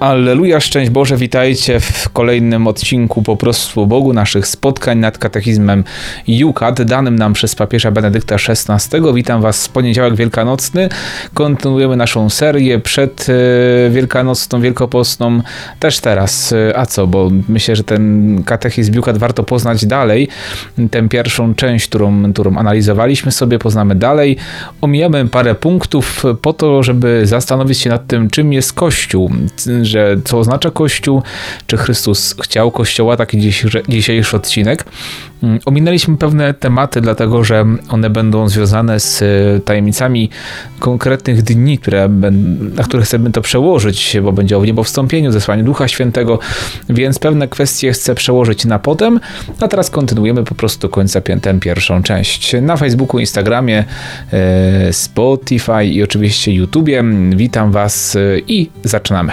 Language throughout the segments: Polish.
Alleluja, szczęść Boże, witajcie w kolejnym odcinku po prostu Bogu naszych spotkań nad katechizmem Jukat, danym nam przez papieża Benedykta XVI. Witam Was w poniedziałek wielkanocny. Kontynuujemy naszą serię przed e, wielkanocną, wielkopostną, też teraz. E, a co, bo myślę, że ten katechizm Jukat warto poznać dalej. Tę pierwszą część, którą, którą analizowaliśmy sobie, poznamy dalej. Omijamy parę punktów po to, żeby zastanowić się nad tym, czym jest Kościół, co oznacza Kościół, czy Chrystus chciał Kościoła, taki dzisiejszy, odcinek. Mm, ominęliśmy pewne tematy, dlatego że one będą związane z e, tajemnicami konkretnych dni, które, na które chcemy to przełożyć, bo będzie o niebowstąpieniu, zesłaniu Ducha Świętego, więc pewne kwestie chcę przełożyć na potem, a teraz kontynuujemy po prostu końca tę pierwszą część. Na Facebooku, Instagramie, e, Spotify i oczywiście YouTubie. Witam Was e, i zaczynamy.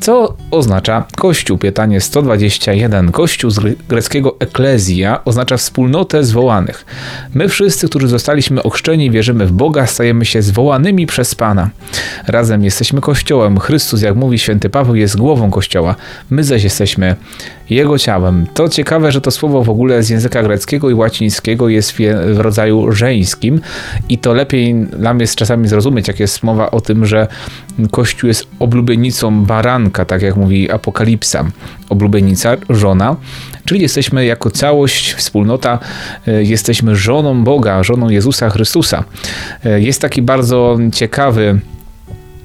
Co oznacza Kościół? Pytanie 121. Kościół z greckiego eklezja oznacza wspólnotę zwołanych. My wszyscy, którzy zostaliśmy ochrzczeni i wierzymy w Boga, stajemy się zwołanymi przez Pana. Razem jesteśmy Kościołem. Chrystus, jak mówi święty Paweł, jest głową Kościoła. My zaś jesteśmy Jego ciałem. To ciekawe, że to słowo w ogóle z języka greckiego i łacińskiego jest w rodzaju żeńskim i to lepiej nam jest czasami zrozumieć, jak jest mowa o tym, że Kościół jest oblubienicą baranka, tak jak mówi Apokalipsa. Oblubienica, żona, czyli jesteśmy jako całość, wspólnota, e, jesteśmy żoną Boga, żoną Jezusa Chrystusa. E, jest taki bardzo ciekawy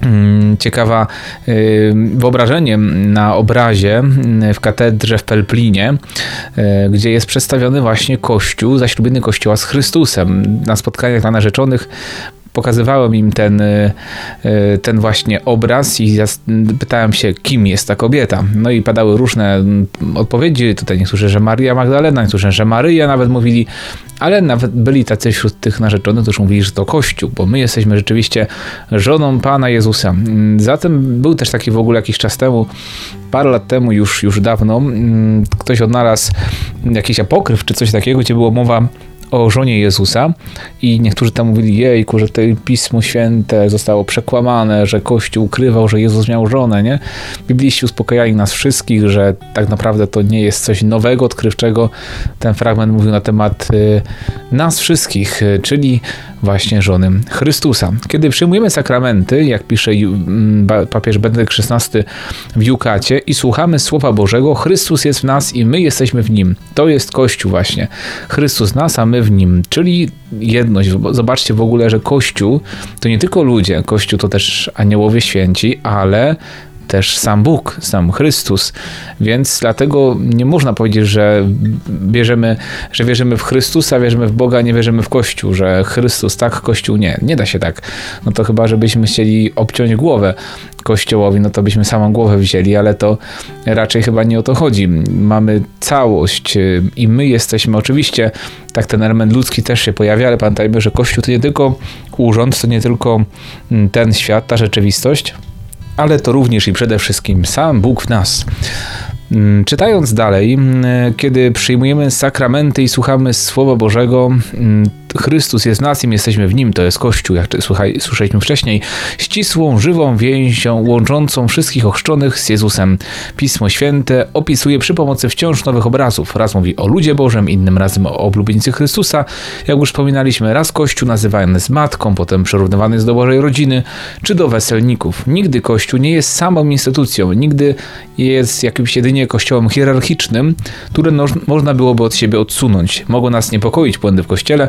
mm, ciekawa y, wyobrażenie na obrazie mm, w katedrze w Pelplinie, gdzie jest przedstawiony właśnie Kościół, zaślubiony Kościoła z Chrystusem. Na spotkaniach dla narzeczonych pokazywałem im ten, y, y, ten właśnie obraz i pytałem się, kim jest ta kobieta. No i padały różne odpowiedzi. Tutaj niektórzy, że Maria Magdalena, niektórzy, że Maryja nawet mówili, ale nawet byli tacy wśród tych narzeczonych, którzy mówili, że to Kościół, bo my jesteśmy rzeczywiście żoną Pana Jezusa. Mm, zatem był też taki w ogóle jakiś czas temu, parę lat temu, już, już dawno, mm, ktoś odnalazł jakiś apokryf czy coś takiego, gdzie było mowa o żonie Jezusa i niektórzy tam mówili, jejku, że to Pismo Święte zostało przekłamane, że Kościół ukrywał, że Jezus miał żonę, nie? Bibliści uspokajali nas wszystkich, że tak naprawdę to nie jest coś nowego, odkrywczego. Ten fragment mówił na temat y, nas wszystkich, y, czyli właśnie żony Chrystusa. Kiedy przyjmujemy sakramenty, jak pisze mm, papież Benedykt XVI w Jukacie i słuchamy Słowa Bożego, Chrystus jest w nas i my jesteśmy w Nim. To jest Kościół właśnie. Chrystus nas, a my w Nim, czyli jedność. Zobaczcie w ogóle, że Kościół to nie tylko ludzie, Kościół to też aniołowie święci, ale też sam Bóg, sam Chrystus. Więc dlatego nie można powiedzieć, że bierzemy, że wierzymy w Chrystusa, wierzymy w Boga, nie wierzymy w Kościół, że Chrystus tak, Kościół nie. Nie da się tak. No to chyba, żebyśmy chcieli obciąć głowę Kościołowi, no to byśmy samą głowę wzięli, ale to raczej chyba nie o to chodzi. Mamy całość y, i my jesteśmy oczywiście, tak ten element ludzki też się pojawia, ale pamiętajmy, że Kościół to nie tylko urząd, to nie tylko mm, ten świat, ta rzeczywistość, ale to również i przede wszystkim sam Bóg w nas. Mm, czytając dalej, mm, kiedy przyjmujemy sakramenty i słuchamy Słowa Bożego, mm, Chrystus jest nas jesteśmy w Nim, to jest Kościół, jak słuchaj, słyszeliśmy wcześniej, ścisłą, żywą więzią łączącą wszystkich ochrzczonych z Jezusem. Pismo Święte opisuje przy pomocy wciąż nowych obrazów. Raz mówi o ludzie Bożym, innym razem o oblubienicy Chrystusa. Jak już wspominaliśmy, raz Kościół nazywany z matką, potem przyrównywany jest do Bożej rodziny, czy do weselników. Nigdy Kościół nie jest samą instytucją, nigdy jest jakimś jedynie kościołem hierarchicznym, które no, można byłoby od siebie odsunąć. Mogą nas niepokoić błędy w kościele,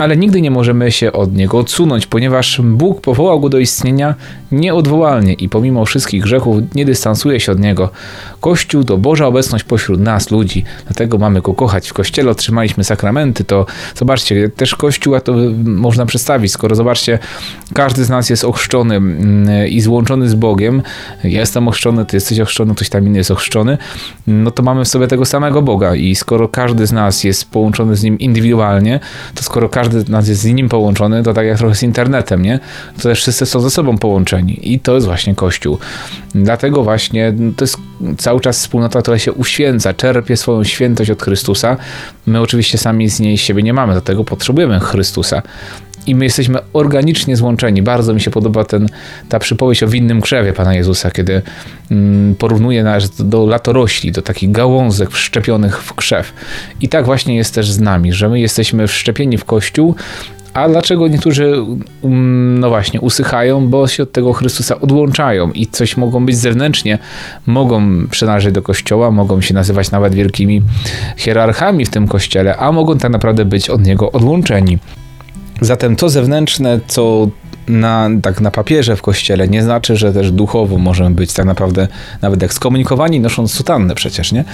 ale nigdy nie możemy się od niego odsunąć, ponieważ Bóg powołał go do istnienia nieodwołalnie i pomimo wszystkich grzechów nie dystansuje się od niego. Kościół to Boża obecność pośród nas, ludzi, dlatego mamy go kochać. W kościele otrzymaliśmy sakramenty, to zobaczcie, też Kościół to można przedstawić, skoro zobaczcie, każdy z nas jest ochrzczony mm, i złączony z Bogiem. Ja jestem ochrzczony, ty jesteś ochrzczony, ktoś tam inny jest ochrzczony, no to mamy w sobie tego samego Boga i skoro każdy z nas jest połączony z Nim indywidualnie, to skoro każdy z nas jest z Nim połączony, to tak jak trochę z internetem, nie? To też wszyscy są ze sobą połączeni i to jest właśnie Kościół. Dlatego właśnie to jest cały czas wspólnota, która się uświęca, czerpie swoją świętość od Chrystusa. My oczywiście sami z niej siebie nie mamy, dlatego potrzebujemy Chrystusa. I my jesteśmy organicznie złączeni. Bardzo mi się podoba ten, ta przypowieść o winnym krzewie Pana Jezusa, kiedy mm, porównuje nas do latorośli, do takich gałązek wszczepionych w krzew. I tak właśnie jest też z nami, że my jesteśmy wszczepieni w Kościół, a dlaczego niektórzy, um, no właśnie, usychają? Bo się od tego Chrystusa odłączają i coś mogą być zewnętrznie, mogą przynależeć do kościoła, mogą się nazywać nawet wielkimi hierarchami w tym kościele, a mogą tak naprawdę być od niego odłączeni. Zatem to zewnętrzne, co na, tak na papierze w kościele nie znaczy, że też duchowo możemy być tak naprawdę nawet ekskomunikowani, nosząc sutannę przecież, nie?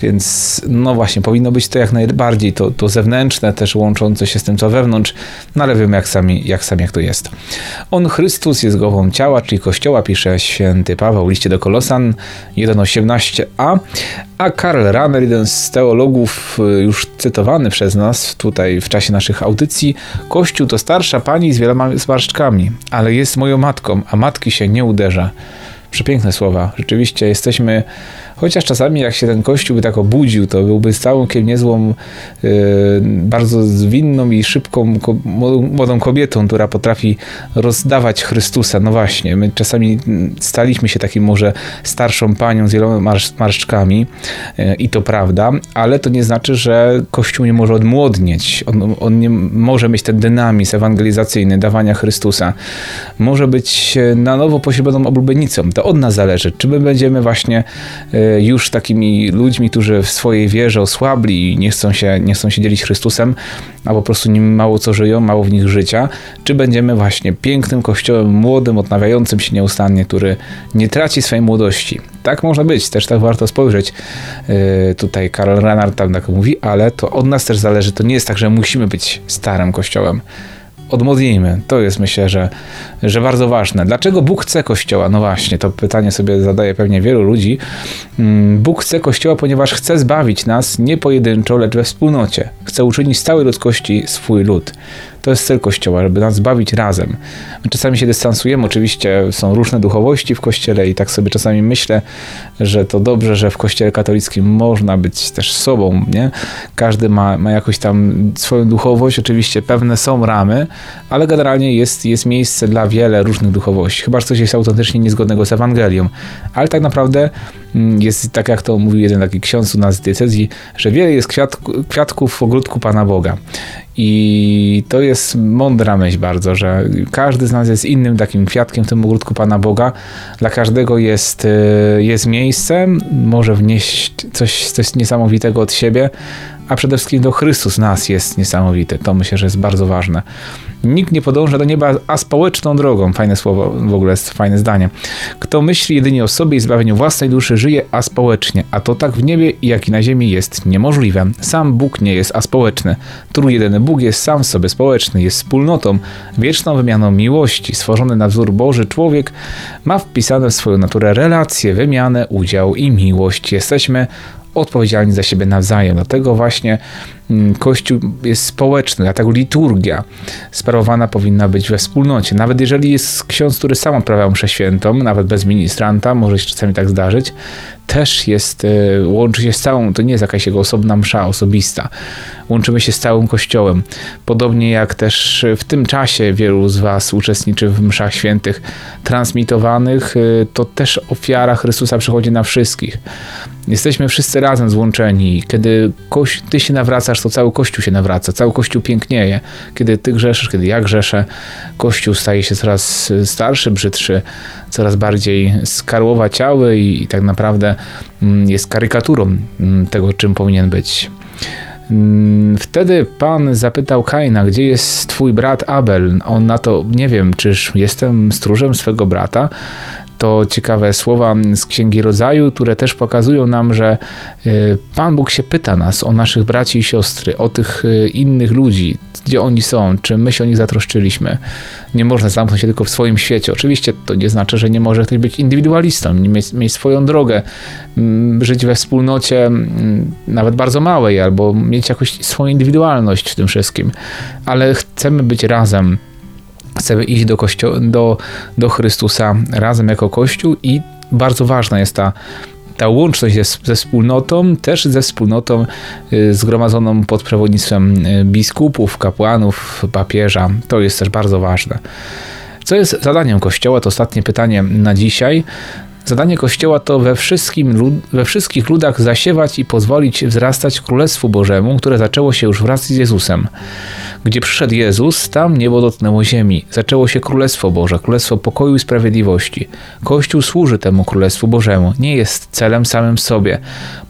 Więc no właśnie, powinno być to jak najbardziej to, to zewnętrzne, też łączące się z tym, co wewnątrz, no ale wiemy jak sami, jak sami jak to jest. On, Chrystus, jest głową ciała, czyli kościoła, pisze święty Paweł w liście do Kolosan 1.18a, a Karl Rahner, jeden z teologów y, już cytowany przez nas tutaj w czasie naszych audycji, Kościół to starsza pani z wieloma zmarszczkami, ale jest moją matką, a matki się nie uderza. Przepiękne słowa. Rzeczywiście jesteśmy Chociaż czasami jak się ten kościół by tak obudził, to byłby całkiem niezłą, yy, bardzo zwinną i szybką młodą kobietą, która potrafi rozdawać Chrystusa. No właśnie, my czasami staliśmy się takim może starszą panią z wieloma marsz, marszczkami yy, i to prawda, ale to nie znaczy, że kościół nie może odmłodnieć. On, on nie może mieć ten dynamizm ewangelizacyjny dawania Chrystusa. Może być na nowo posiadłoną oblubienicą. To od nas zależy, czy my będziemy właśnie yy, już takimi ludźmi, którzy w swojej wierze osłabli i nie chcą się, nie chcą się dzielić Chrystusem, a po prostu nim mało co żyją, mało w nich życia, czy będziemy właśnie pięknym kościołem, młodym, odnawiającym się nieustannie, który nie traci swojej młodości. Tak można być, też tak warto spojrzeć. Yy, tutaj Karol Renard tam tak mówi, ale to od nas też zależy. To nie jest tak, że musimy być starym kościołem odmodlimy. To jest myślę, że, że bardzo ważne. Dlaczego Bóg chce Kościoła? No właśnie, to pytanie sobie zadaje pewnie wielu ludzi. Mm, Bóg chce Kościoła, ponieważ chce zbawić nas nie pojedynczo, lecz we wspólnocie. Chce uczynić z całej ludzkości swój lud. To jest cel Kościoła, żeby nas zbawić razem. My czasami się dystansujemy, oczywiście są różne duchowości w Kościele i tak sobie czasami myślę, że to dobrze, że w Kościele katolickim można być też sobą, nie? Każdy ma, ma jakoś tam swoją duchowość, oczywiście pewne są ramy, ale generalnie jest, jest miejsce dla wiele różnych duchowości, chyba że coś jest autentycznie niezgodnego z Ewangelią. Ale tak naprawdę jest tak, jak to mówił jeden taki ksiądz u nas z diecezji, że wiele jest kwiat, kwiatków w ogródku Pana Boga. I to jest mądra myśl bardzo, że każdy z nas jest innym takim kwiatkiem w tym ogródku Pana Boga. Dla każdego jest, y, jest miejsce, może wnieść coś, coś niesamowitego od siebie, a przede wszystkim do Chrystus nas jest niesamowity. To myślę, że jest bardzo ważne. Nikt nie podąża do nieba a społeczną drogą. Fajne słowo, w ogóle jest fajne zdanie. Kto myśli jedynie o sobie i zbawieniu własnej duszy, żyje aspołecznie, a to tak w niebie, jak i na ziemi jest niemożliwe. Sam Bóg nie jest aspołeczny. Trójjedyny Bóg jest sam w sobie społeczny, jest wspólnotą, wieczną wymianą miłości. Stworzony na wzór Boży człowiek ma wpisane w swoją naturę relacje, wymianę, udział i miłość. Jesteśmy odpowiedzialni za siebie nawzajem. Dlatego właśnie mm, Kościół jest społeczny, dlatego liturgia sprawowana powinna być we wspólnocie. Nawet jeżeli jest ksiądz, który sam odprawia mszę świętą, nawet bez ministranta, może się czasami tak zdarzyć, też jest, e, łączy się z całą, to nie jest jakaś jego osobna msza osobista. Łączymy się z całym Kościołem. Podobnie jak też w tym czasie wielu z Was uczestniczy w mszach świętych transmitowanych, e, to też ofiara Chrystusa przychodzi na wszystkich. Jesteśmy wszyscy razem złączeni. Kiedy ty się nawracasz, to cały Kościół się nawraca, cały Kościół pięknieje. Kiedy ty grzeszysz, kiedy ja grzeszę, Kościół staje się coraz starszy, brzydszy, coraz bardziej skarłowaciały i, i tak naprawdę mm, jest karykaturą mm, tego, czym powinien być. Mm, wtedy pan zapytał Kaina, gdzie jest twój brat Abel? On na to, nie wiem, czyż jestem stróżem swego brata? To ciekawe słowa z Księgi Rodzaju, które też pokazują nam, że y, Pan Bóg się pyta nas o naszych braci i siostry, o tych y, innych ludzi, gdzie oni są, czy my się o nich zatroszczyliśmy. Nie można zamknąć się tylko w swoim świecie. Oczywiście to nie znaczy, że nie może ktoś być indywidualistą, mieć, mieć swoją drogę, mm, żyć we wspólnocie, mm, nawet bardzo małej, albo mieć jakąś swoją indywidualność w tym wszystkim. Ale chcemy być razem chcemy iść do, kościo- do, do Chrystusa razem jako Kościół i bardzo ważna jest ta ta łączność ze, ze wspólnotą, też ze wspólnotą y, zgromadzoną pod przewodnictwem y, biskupów, kapłanów, papieża, to jest też bardzo ważne. Co jest zadaniem Kościoła? To ostatnie pytanie na dzisiaj. Zadanie Kościoła to we, we wszystkich ludach zasiewać i pozwolić wzrastać Królestwu Bożemu, które zaczęło się już wraz z Jezusem. Gdzie przyszedł Jezus, tam niebo dotknęło ziemi. Zaczęło się Królestwo Boże, Królestwo pokoju i sprawiedliwości. Kościół służy temu Królestwu Bożemu. Nie jest celem samym sobie.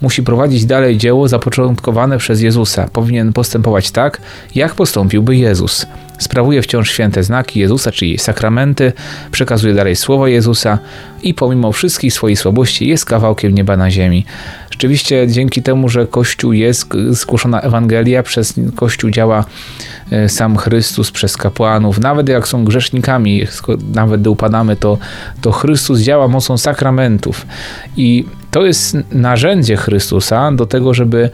Musi prowadzić dalej dzieło zapoczątkowane przez Jezusa. Powinien postępować tak, jak postąpiłby Jezus. Sprawuje wciąż święte znaki Jezusa, czyli sakramenty, przekazuje dalej słowo Jezusa i pomimo wszystkich swoich słabości jest kawałkiem nieba na ziemi. Rzeczywiście dzięki temu, że Kościół jest zgłoszona Ewangelia, przez Kościół działa e, sam Chrystus przez kapłanów, nawet jak są grzesznikami, nawet gdy upadamy, to, to Chrystus działa mocą sakramentów. I to jest narzędzie Chrystusa do tego, żeby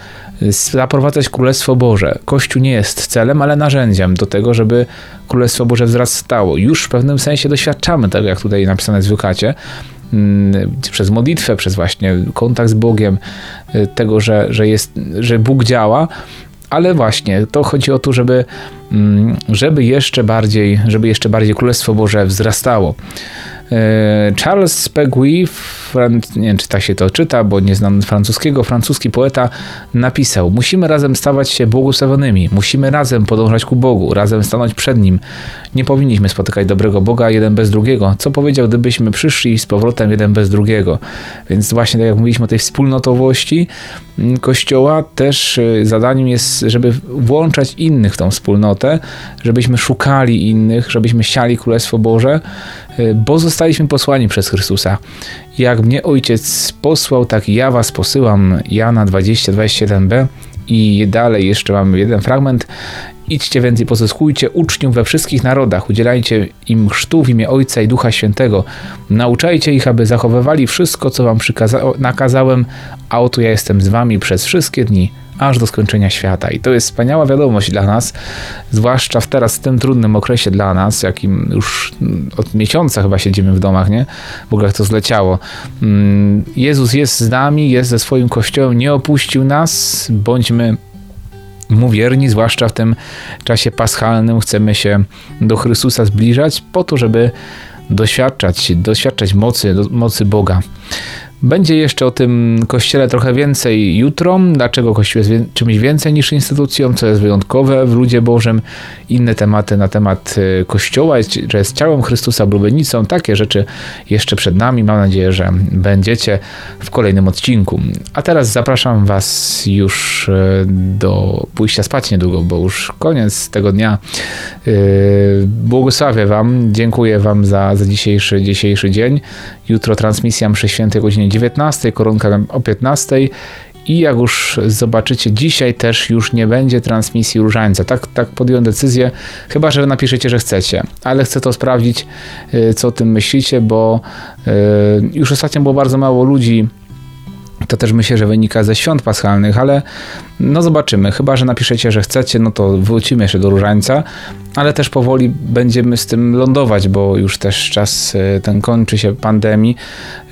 zaprowadzać Królestwo Boże. Kościół nie jest celem, ale narzędziem do tego, żeby Królestwo Boże wzrastało. Już w pewnym sensie doświadczamy tego, jak tutaj napisane w Lukacie, mm, przez modlitwę, przez właśnie kontakt z Bogiem, y, tego, że, że, jest, że Bóg działa, ale właśnie to chodzi o to, żeby, mm, żeby jeszcze bardziej, żeby jeszcze bardziej Królestwo Boże wzrastało. E, Charles Pegui, nie wiem czy tak się to czyta, bo nie znam francuskiego, francuski poeta napisał: Musimy razem stawać się błogosławionymi, musimy razem podążać ku Bogu, razem stanąć przed Nim. Nie powinniśmy spotykać dobrego Boga jeden bez drugiego. Co powiedział, gdybyśmy przyszli z powrotem jeden bez drugiego? Więc właśnie tak jak mówiliśmy o tej wspólnotowości mm, Kościoła, też y, zadaniem jest, żeby włączać innych w tą wspólnotę, żebyśmy szukali innych, żebyśmy siali Królestwo Boże, bo zostaliśmy posłani przez Chrystusa. Jak mnie Ojciec posłał, tak ja was posyłam. Jana 20-27b. I dalej jeszcze mamy jeden fragment. Idźcie więc i pozyskujcie uczniów we wszystkich narodach, udzielajcie im chrztu w imię Ojca i Ducha Świętego. Nauczajcie ich, aby zachowywali wszystko, co wam nakazałem, a oto ja jestem z wami przez wszystkie dni, aż do skończenia świata. I to jest wspaniała wiadomość dla nas, zwłaszcza w teraz w tym trudnym okresie dla nas, jakim już od miesiąca chyba siedzimy w domach, nie? W ogóle to zleciało. Mm, Jezus jest z nami, jest ze swoim Kościołem, nie opuścił nas, bądźmy mu wierni, zwłaszcza w tym czasie paschalnym. Chcemy się do Chrystusa zbliżać po to, żeby doświadczać, doświadczać mocy, mocy Boga. Będzie jeszcze o tym kościele trochę więcej jutro. Dlaczego kościół jest czymś więcej niż instytucją, co jest wyjątkowe w ludzie Bożym, inne tematy na temat y, kościoła, że jest ciałem Chrystusa, blubienicą, takie rzeczy jeszcze przed nami. Mam nadzieję, że będziecie w kolejnym odcinku. A teraz zapraszam Was już y, do pójścia spać niedługo, bo już koniec tego dnia. Y, błogosławię Wam, dziękuję Wam za, za dzisiejszy, dzisiejszy dzień. Jutro transmisja mszy świętej godzinie 19, koronka o 15 i jak już zobaczycie, dzisiaj też już nie będzie transmisji różańca. Tak, tak podjąłem decyzję, chyba że napiszecie, że chcecie, ale chcę to sprawdzić, y, co o tym myślicie, bo y, już ostatnio było bardzo mało ludzi. To też myślę, że wynika ze świąt paschalnych, ale no zobaczymy. Chyba, że napiszecie, że chcecie, no to wrócimy jeszcze do różańca, ale też powoli będziemy z tym lądować, bo już też czas e, ten kończy się pandemii.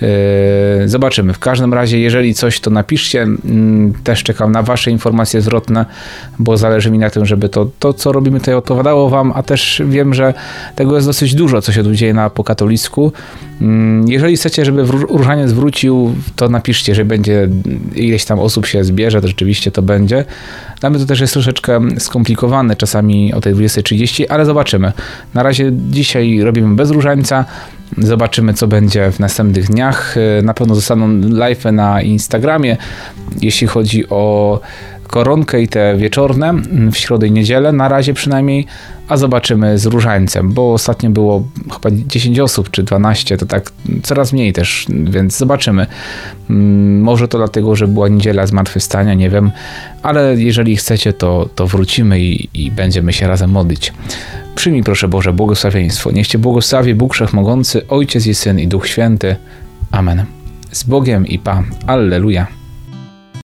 E, zobaczymy. W każdym razie, jeżeli coś, to napiszcie. Mm, też czekam na Wasze informacje zwrotne, bo zależy mi na tym, żeby to, to co robimy tutaj odpowiadało Wam, a też wiem, że tego jest dosyć dużo, co się tu dzieje na po katolicku. Mm, jeżeli chcecie, żeby różaniec wrócił, to napiszcie, że będzie ileś tam osób się zbierze, to rzeczywiście to będzie. Dla mnie to też jest troszeczkę skomplikowane czasami o tej 20.30, ale zobaczymy. Na razie dzisiaj robimy bez różańca. Zobaczymy, co będzie w następnych dniach. Na pewno zostaną live na Instagramie, jeśli chodzi o koronkę i te wieczorne w środę i niedzielę, na razie przynajmniej, a zobaczymy z różańcem, bo ostatnio było chyba 10 osób czy 12, to tak coraz mniej też, więc zobaczymy. Mm, może to dlatego, że była niedziela zmartwychwstania, nie wiem, ale jeżeli chcecie, to, to wrócimy i, i będziemy się razem modlić. Przyjmij proszę Boże błogosławieństwo. Niech Cię błogosławi Bóg Wszechmogący, Ojciec i Syn i Duch Święty. Amen. Z Bogiem i Pa. Alleluja.